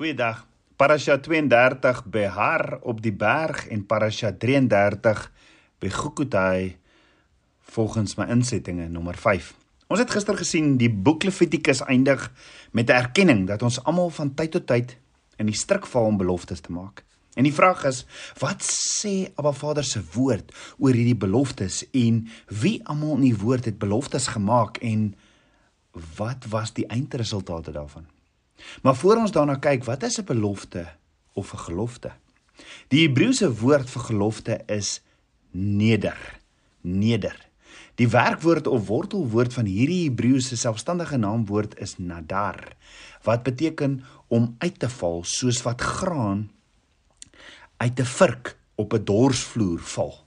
Goeiedag. Parasha 32 Behar op die berg en Parasha 33 Begukutai volgens my insettinge nommer 5. Ons het gister gesien die boek Levitikus eindig met 'n erkenning dat ons almal van tyd tot tyd in die struik val om beloftes te maak. En die vraag is, wat sê Abba Vader se woord oor hierdie beloftes en wie almal in die woord het beloftes gemaak en wat was die eindresultate daarvan? Maar voor ons daarna kyk, wat is 'n belofte of 'n gelofte? Die Hebreëse woord vir gelofte is neder. Neder. Die werkwoord of wortelwoord van hierdie Hebreëse selfstandige naamwoord is nadar, wat beteken om uit te val soos wat graan uit 'n vurk op 'n dorsvloer val.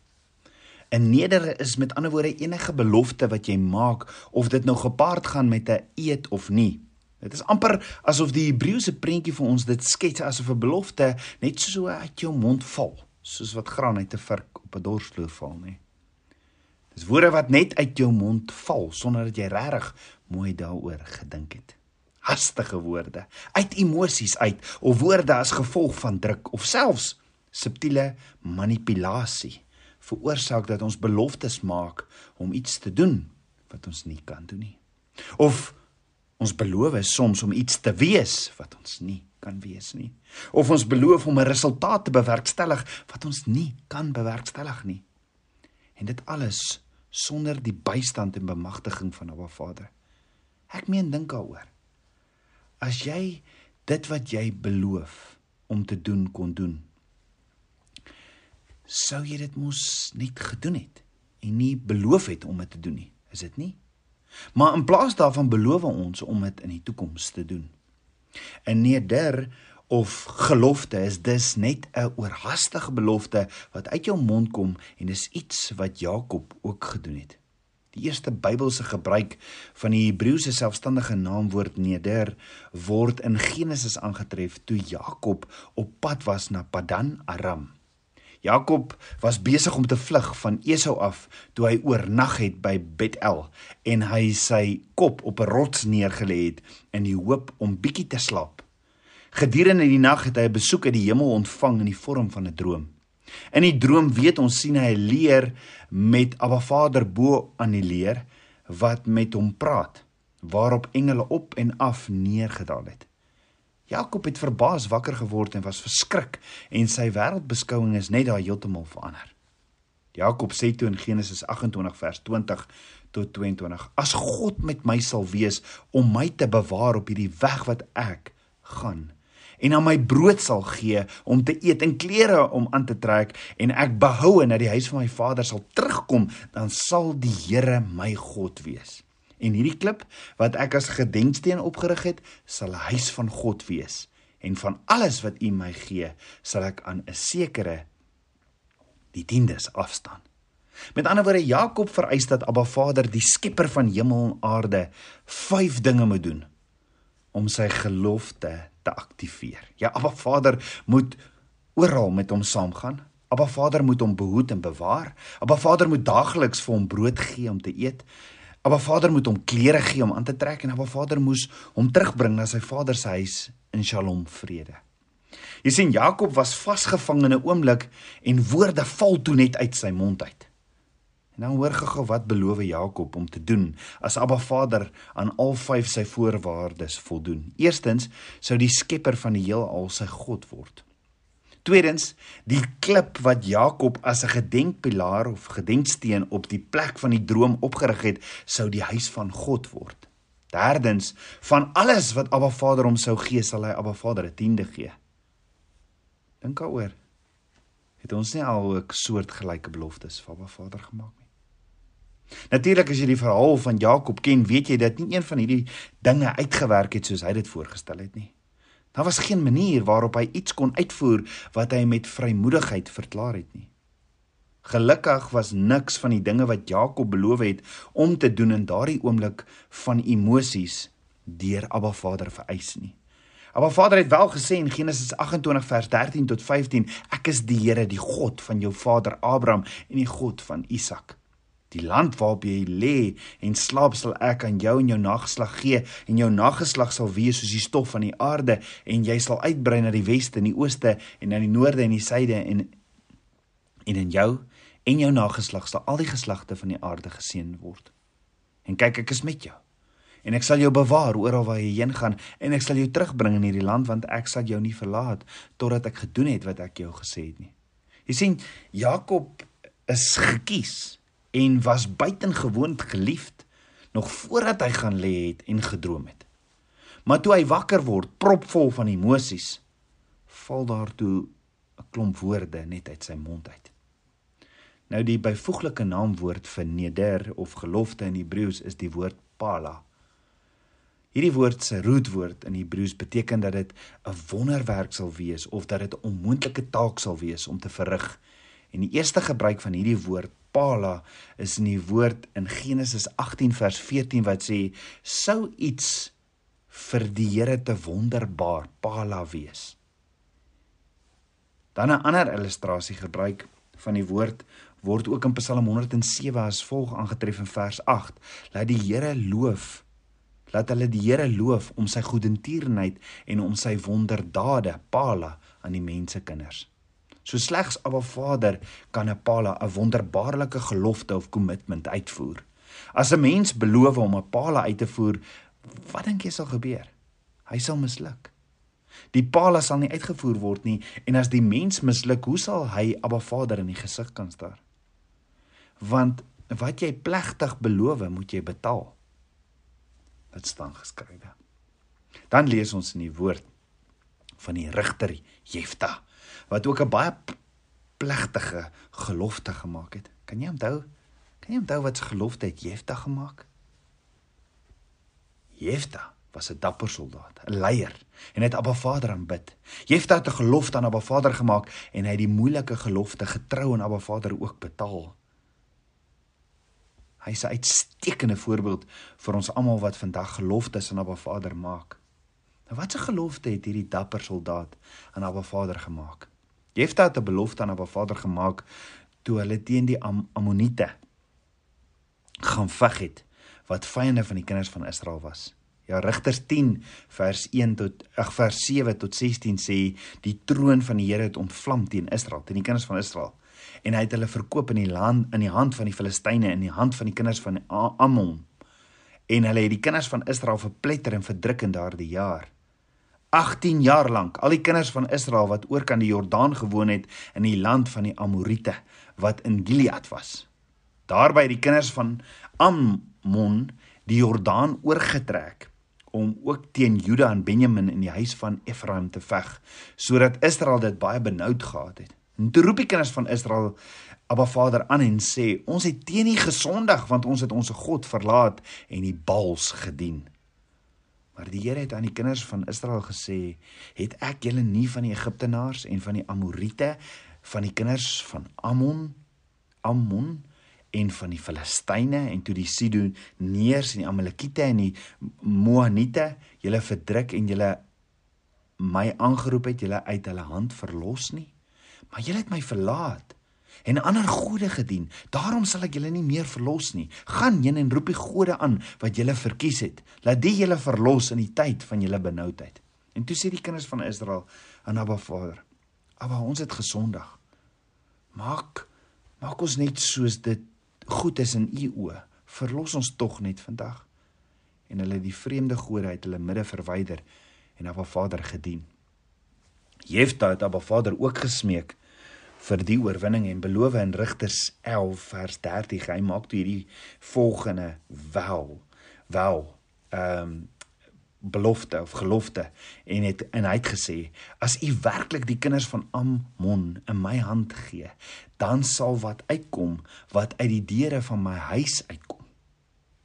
'n Neder is met ander woorde enige belofte wat jy maak of dit nou gepaard gaan met 'n eed of nie. Dit is amper asof die Hebreëse prentjie vir ons dit skets asof 'n belofte net so uit jou mond val, soos wat graan uit 'n vurk op 'n dorsvloer val, nê. Dis woorde wat net uit jou mond val sonder dat jy regtig mooi daaroor gedink het. Hastige woorde, uit emosies uit of woorde as gevolg van druk of selfs subtiele manipulasie veroorsaak dat ons beloftes maak om iets te doen wat ons nie kan doen nie. Of Ons beloof soms om iets te wees wat ons nie kan wees nie. Of ons beloof om 'n resultaat te bewerkstellig wat ons nie kan bewerkstellig nie. En dit alles sonder die bystand en bemagtiging van Abba Vader. Ek meen dink daaroor. As jy dit wat jy beloof om te doen kon doen, sou jy dit mos net gedoen het en nie beloof het om dit te doen nie, is dit nie? Maar in plaas daarvan beloof ons om dit in die toekoms te doen. 'n Neder of gelofte is dus net 'n oorhaastige belofte wat uit jou mond kom en dis iets wat Jakob ook gedoen het. Die eerste Bybelse gebruik van die Hebreëse selfstandige naamwoord neder word in Genesis aangetref toe Jakob op pad was na Padan Aram. Jakob was besig om te vlug van Esau af toe hy oornag het by Betel en hy sy kop op 'n rots neergelê het in die hoop om bietjie te slaap. Gedurende die nag het hy 'n besoek uit die hemel ontvang in die vorm van 'n droom. In die droom weet ons sien hy leer met Abba Vader bo aan die leer wat met hom praat waarop engele op en af neergedaal het. Jakob het verbaas wakker geword en was verskrik en sy wêreldbeskouing is net daar heeltemal verander. Jakob sê toe in Genesis 28 vers 20 tot 22: As God met my sal wees om my te bewaar op hierdie weg wat ek gaan en aan my brood sal gee om te eet en klere om aan te trek en ek behoue na die huis van my vader sal terugkom dan sal die Here my God wees En hierdie klip wat ek as gedenksteen opgerig het, sal 'n huis van God wees. En van alles wat U my gee, sal ek aan 'n sekere die tiendes afstaan. Met ander woorde Jakob vereis dat Abba Vader, die skepper van hemel en aarde, vyf dinge moet doen om sy gelofte te aktiveer. Ja, Abba Vader moet oral met hom saamgaan. Abba Vader moet hom behoed en bewaar. Abba Vader moet daagliks vir hom brood gee om te eet. Abba Vader moet hom klere gee om aan te trek en Abba Vader moes hom terugbring na sy vader se huis in Shalom vrede. Jy sien Jakob was vasgevang in 'n oomblik en woorde val toe net uit sy mond uit. En dan hoor gou wat beloof Jakob om te doen as Abba Vader aan al vyf sy voorwaardes voldoen. Eerstens sou die skepper van die heelal sy God word. Tweedens, die klip wat Jakob as 'n gedenkpilaar of gedenksteen op die plek van die droom opgerig het, sou die huis van God word. Derdens, van alles wat Abba Vader hom sou gee, sal hy Abba Vader 'n tiende gee. Dink daaroor. Het ons nie al 'n soort gelyke beloftes vir Abba Vader gemaak nie? Natuurlik as jy die verhaal van Jakob ken, weet jy dat nie een van hierdie dinge uitgewerk het soos hy dit voorgestel het nie. Daar was geen manier waarop hy iets kon uitvoer wat hy met vrymoedigheid verklaar het nie. Gelukkig was niks van die dinge wat Jakob beloof het om te doen in daardie oomblik van emosies deur Abba Vader vereis nie. Abba Vader het wel gesê in Genesis 28 vers 13 tot 15: Ek is die Here, die God van jou vader Abraham en die God van Isak. Die land waarop jy lê en slaap sal ek aan jou en jou nageslag gee en jou nageslag sal wees soos die stof van die aarde en jy sal uitbrei na die weste en die ooste en na die noorde en die suide en en in jou en jou nageslag sal al die geslagte van die aarde geseën word. En kyk ek is met jou. En ek sal jou bewaar oral waar jy heen gaan en ek sal jou terugbring in hierdie land want ek sal jou nie verlaat totdat ek gedoen het wat ek jou gesê het nie. Jy sien Jakob is gekies en was buitengewoon geliefd nog voordat hy gaan lê het en gedroom het. Maar toe hy wakker word, propvol van emosies, val daar toe 'n klomp woorde net uit sy mond uit. Nou die byvoeglike naamwoord vir neder of gelofte in Hebreëus is die woord pala. Hierdie woord se rootwoord in Hebreëus beteken dat dit 'n wonderwerk sal wees of dat dit 'n onmoontlike taak sal wees om te verrig. En die eerste gebruik van hierdie woord pala is in die woord in Genesis 18 vers 14 wat sê sou iets vir die Here te wonderbaar pala wees. Dan 'n ander illustrasie gebruik van die woord word ook in Psalm 107 as volg aangetref in vers 8: Laat die Here loof laat hulle die Here loof om sy goedertierenheid en om sy wonderdade pala aan die mense kinders. So slegs Abba Vader kan 'n pala 'n wonderbaarlike gelofte of kommitment uitvoer. As 'n mens beloof om 'n pala uit te voer, wat dink jy sal gebeur? Hy sal misluk. Die pala sal nie uitgevoer word nie en as die mens misluk, hoe sal hy Abba Vader in die gesig kan staar? Want wat jy plegtig beloof, moet jy betaal. Dit staan geskrywe. Dan lees ons in die woord van die regter Jefta wat ook 'n baie plegtige gelofte gemaak het. Kan jy onthou? Kan jy onthou wat se gelofte het Jefta gemaak? Jefta was 'n dapper soldaat, 'n leier en het Abba Vader aanbid. Jefta het 'n gelofte aan Abba Vader gemaak en hy het die moeilike gelofte getrou aan Abba Vader ook betaal. Hy is 'n uitstekende voorbeeld vir ons almal wat vandag geloftes aan Abba Vader maak. Nou watse gelofte het hierdie dapper soldaat aan Abba Vader gemaak? Jefta het 'n belofte aan Abba Vader gemaak toe hulle teen die Am Ammoniete gaan veg het wat vyande van die kinders van Israel was. Ja Rigters 10 vers 1 tot ag vers 7 tot 16 sê die troon van die Here het ontvlam teen Israel, teen die kinders van Israel. En hy het hulle verkoop in die land in die hand van die Filistyne in die hand van die kinders van Ammon. En hulle het die kinders van Israel verpletter en verdruk in daardie jaar. 18 jaar lank al die kinders van Israel wat oor kan die Jordaan gewoon het in die land van die Amorite wat in Gilead was. Daarby het die kinders van Ammon die Jordaan oorgetrek om ook teen Juda en Benjamin in die huis van Efraim te veg sodat Israel dit baie benoud gehad het. En toe roep die kinders van Israel Abba Vader aan en sê ons het teen U gesondig want ons het ons God verlaat en die Baals gedien. Maar die Here het aan die kinders van Israel gesê: "Het ek julle nie van die Egiptenaars en van die Amorite, van die kinders van Ammon, Ammon en van die Filistyne en toe die Sidoniërs en die Amalekiete en die Moabite julle verdruk en julle my aangeroep het, julle uit hulle hand verlos nie? Maar julle het my verlaat." En ander gode gedien. Daarom sal ek julle nie meer verlos nie. Gaan heen en roep die gode aan wat julle verkies het. Laat die julle verlos in die tyd van julle benoudheid. En toe sê die kinders van Israel aan Abba Vader: "Abba, ons het gesondig. Maak maak ons net soos dit goed is in u oë. Verlos ons tog net vandag." En hulle die vreemde gode uit hulle midde verwyder en Abba Vader gedien. Jefta het Abba Vader ook gesmeek vir die oorwinning en beloof in Rigters 11 vers 30 hy maak toe hierdie volgende wel wel ehm um, belofte of gelofte en het en hy het gesê as u werklik die kinders van Ammon in my hand gee dan sal wat uitkom wat uit die deure van my huis uitkom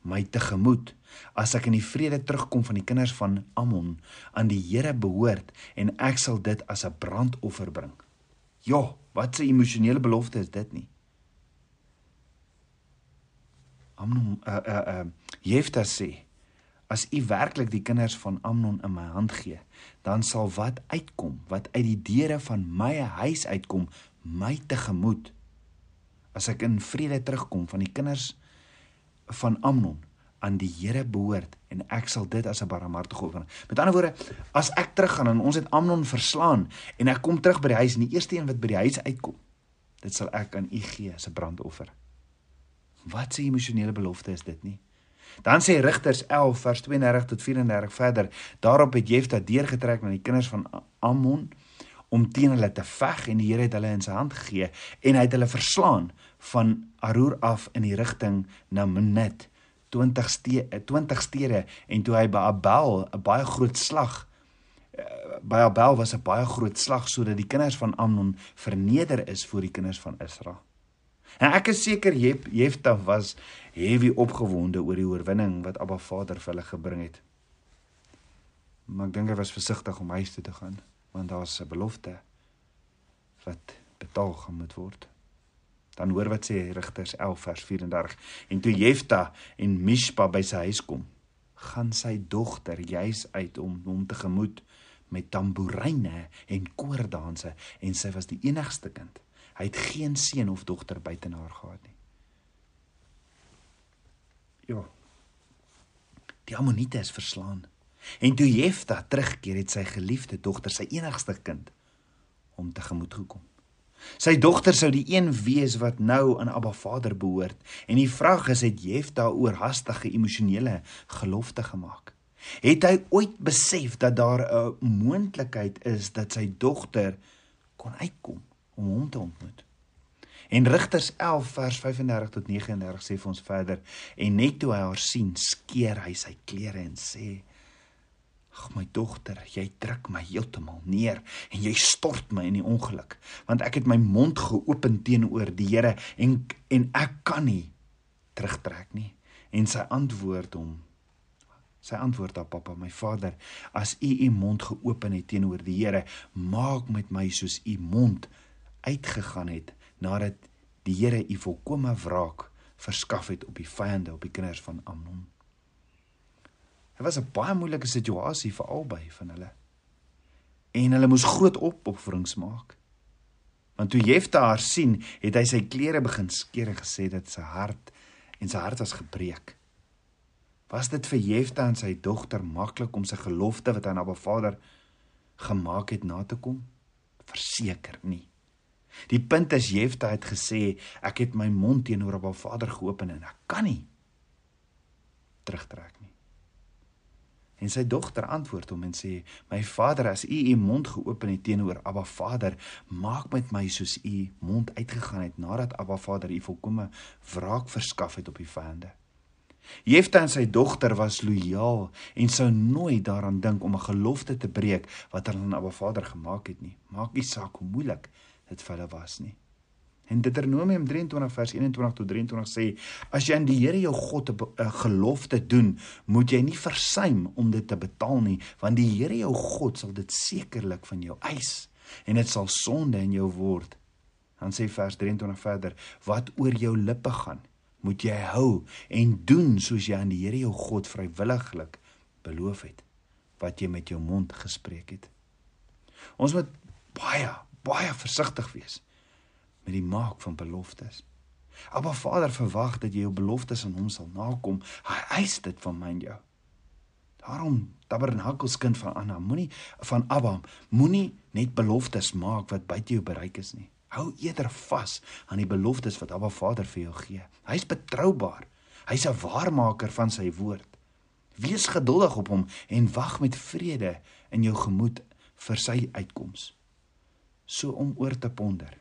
my tegemoet. As ek in die vrede terugkom van die kinders van Ammon aan die Here behoort en ek sal dit as 'n brandoffer bring. Ja Wat 'n emosionele belofte is dit nie? Amnon uh uh uh Jefta sê as u werklik die kinders van Amnon in my hand gee, dan sal wat uitkom, wat uit die deure van my huis uitkom, my tegemoet as ek in vrede terugkom van die kinders van Amnon aan die Here behoort en ek sal dit as 'n barmhartige offer. Met ander woorde, as ek teruggaan en ons het Amnon verslaan en ek kom terug by die huis en die eerste een wat by die huis uitkom, dit sal ek aan U gee as 'n brandoffer. Wat 'n emosionele belofte is dit nie? Dan sê Rigters 11 vers 32 tot 34 verder, daarop het Jefta deurgetrek na die kinders van Ammon om teen hulle te veg en die Here het hulle in sy hand gegee en hy het hulle verslaan van Aroer af in die rigting na Minit 20 ste 20 stede en toe hy by Abel 'n baie groot slag eh, by Abel was 'n baie groot slag sodat die kinders van Amnon verneder is voor die kinders van Israel. En ek is seker Jefta was heavy opgewonde oor die oorwinning wat Abba Vader vir hulle gebring het. Maar ek dink hy was versigtig om huis toe te gaan want daar's 'n belofte wat betaal gaan moet word. Dan hoor wat sê Rigters 11 vers 34. En toe Jefta en Mishpa by sy huis kom, gaan sy dogter juis uit om hom te gemoed met tamboeryne en koordanse en sy was die enigste kind. Hy het geen seun of dogter buite haar gehad nie. Ja. Die Amoniete is verslaan. En toe Jefta terugkeer het sy geliefde dogter, sy enigste kind, hom tegemoet gekom. Sy dogter sou die een wees wat nou aan Abba Vader behoort en die vraag is het Jefta oor hastige emosionele gelofte gemaak. Het hy ooit besef dat daar 'n moontlikheid is dat sy dogter kon uitkom om hom te ontmoet? En Rigters 11 vers 35 tot 39 sê vir ons verder en net toe hy haar sien, skeer hy sy klere en sê: Ag my dogter, jy druk my heeltemal neer en jy stort my in die ongeluk, want ek het my mond geopen teenoor die Here en en ek kan nie terugtrek nie. En sy antwoord hom Sy antwoord haar pappa, my vader, as u u mond geopen het teenoor die Here, maak met my soos u mond uitgegaan het nadat die Here u volkomme wraak verskaf het op die vyande, op die kinders van Amnon. Dit was 'n baie moeilike situasie vir albei van hulle. En hulle moes groot opofferings maak. Want toe Jefta haar sien, het hy sy klere begin skeer en gesê dat sy hart en sy hart was gebreek. Was dit vir Jefta en sy dogter maklik om sy gelofte wat aan Abba Vader gemaak het na te kom? Verseker nie. Die punt is Jefta het gesê ek het my mond teenoor Abba Vader geopen en ek kan nie terugtrek nie. En sy dogter antwoord hom en sê: "My vader, as u u mond geopen het teenoor Abba Vader, maak met my soos u mond uitgegaan het nadat Abba Vader u volkomme wraak verskaf het op die vyande." Jefta en sy dogter was lojaal en sou nooit daaraan dink om 'n gelofte te breek wat hulle aan Abba Vader gemaak het nie. Maak nie saak hoe moeilik dit vir hulle was nie. En Deuteronomium 23 vers 21 tot 23 sê: As jy aan die Here jou God 'n gelofte doen, moet jy nie versuim om dit te betaal nie, want die Here jou God sal dit sekerlik van jou eis en dit sal sonde in jou word. Dan sê vers 23 verder: Wat oor jou lippe gaan, moet jy hou en doen soos jy aan die Here jou God vrywilliglik beloof het wat jy met jou mond gespreek het. Ons moet baie baie versigtig wees met die maak van beloftes. Abba Vader verwag dat jy jou beloftes aan hom sal nakom. Hy eis dit van my en jou. Daarom Tabernakels kind van Anna, moenie van Abba, moenie net beloftes maak wat buite jou bereik is nie. Hou eerder vas aan die beloftes wat Abba Vader vir jou gee. Hy's betroubaar. Hy's 'n waarmaker van sy woord. Wees geduldig op hom en wag met vrede in jou gemoed vir sy uitkoms. So om oor te ponder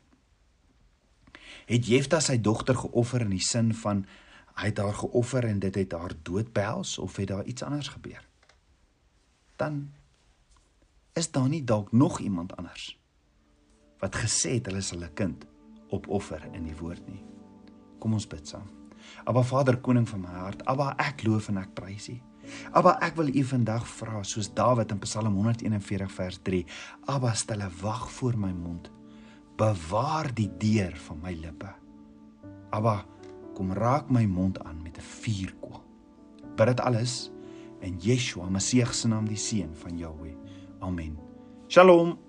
het Jefta sy dogter geoffer in die sin van hy het haar geoffer en dit het haar dood behels of het daar iets anders gebeur? Dan is daar nie dalk nog iemand anders wat gesê het hulle sal 'n kind opoffer in die woord nie. Kom ons bid saam. Aba Vader koning van my hart, Aba ek loof en ek prys U. Aba ek wil U vandag vra soos Dawid in Psalm 141 vers 3. Aba stel 'n wag voor my mond bewaar die deur van my lippe. Abba, kom raak my mond aan met 'n vuurkoel. Bid dit alles in Yeshua, Messie se naam, die seun van Jahweh. Amen. Shalom.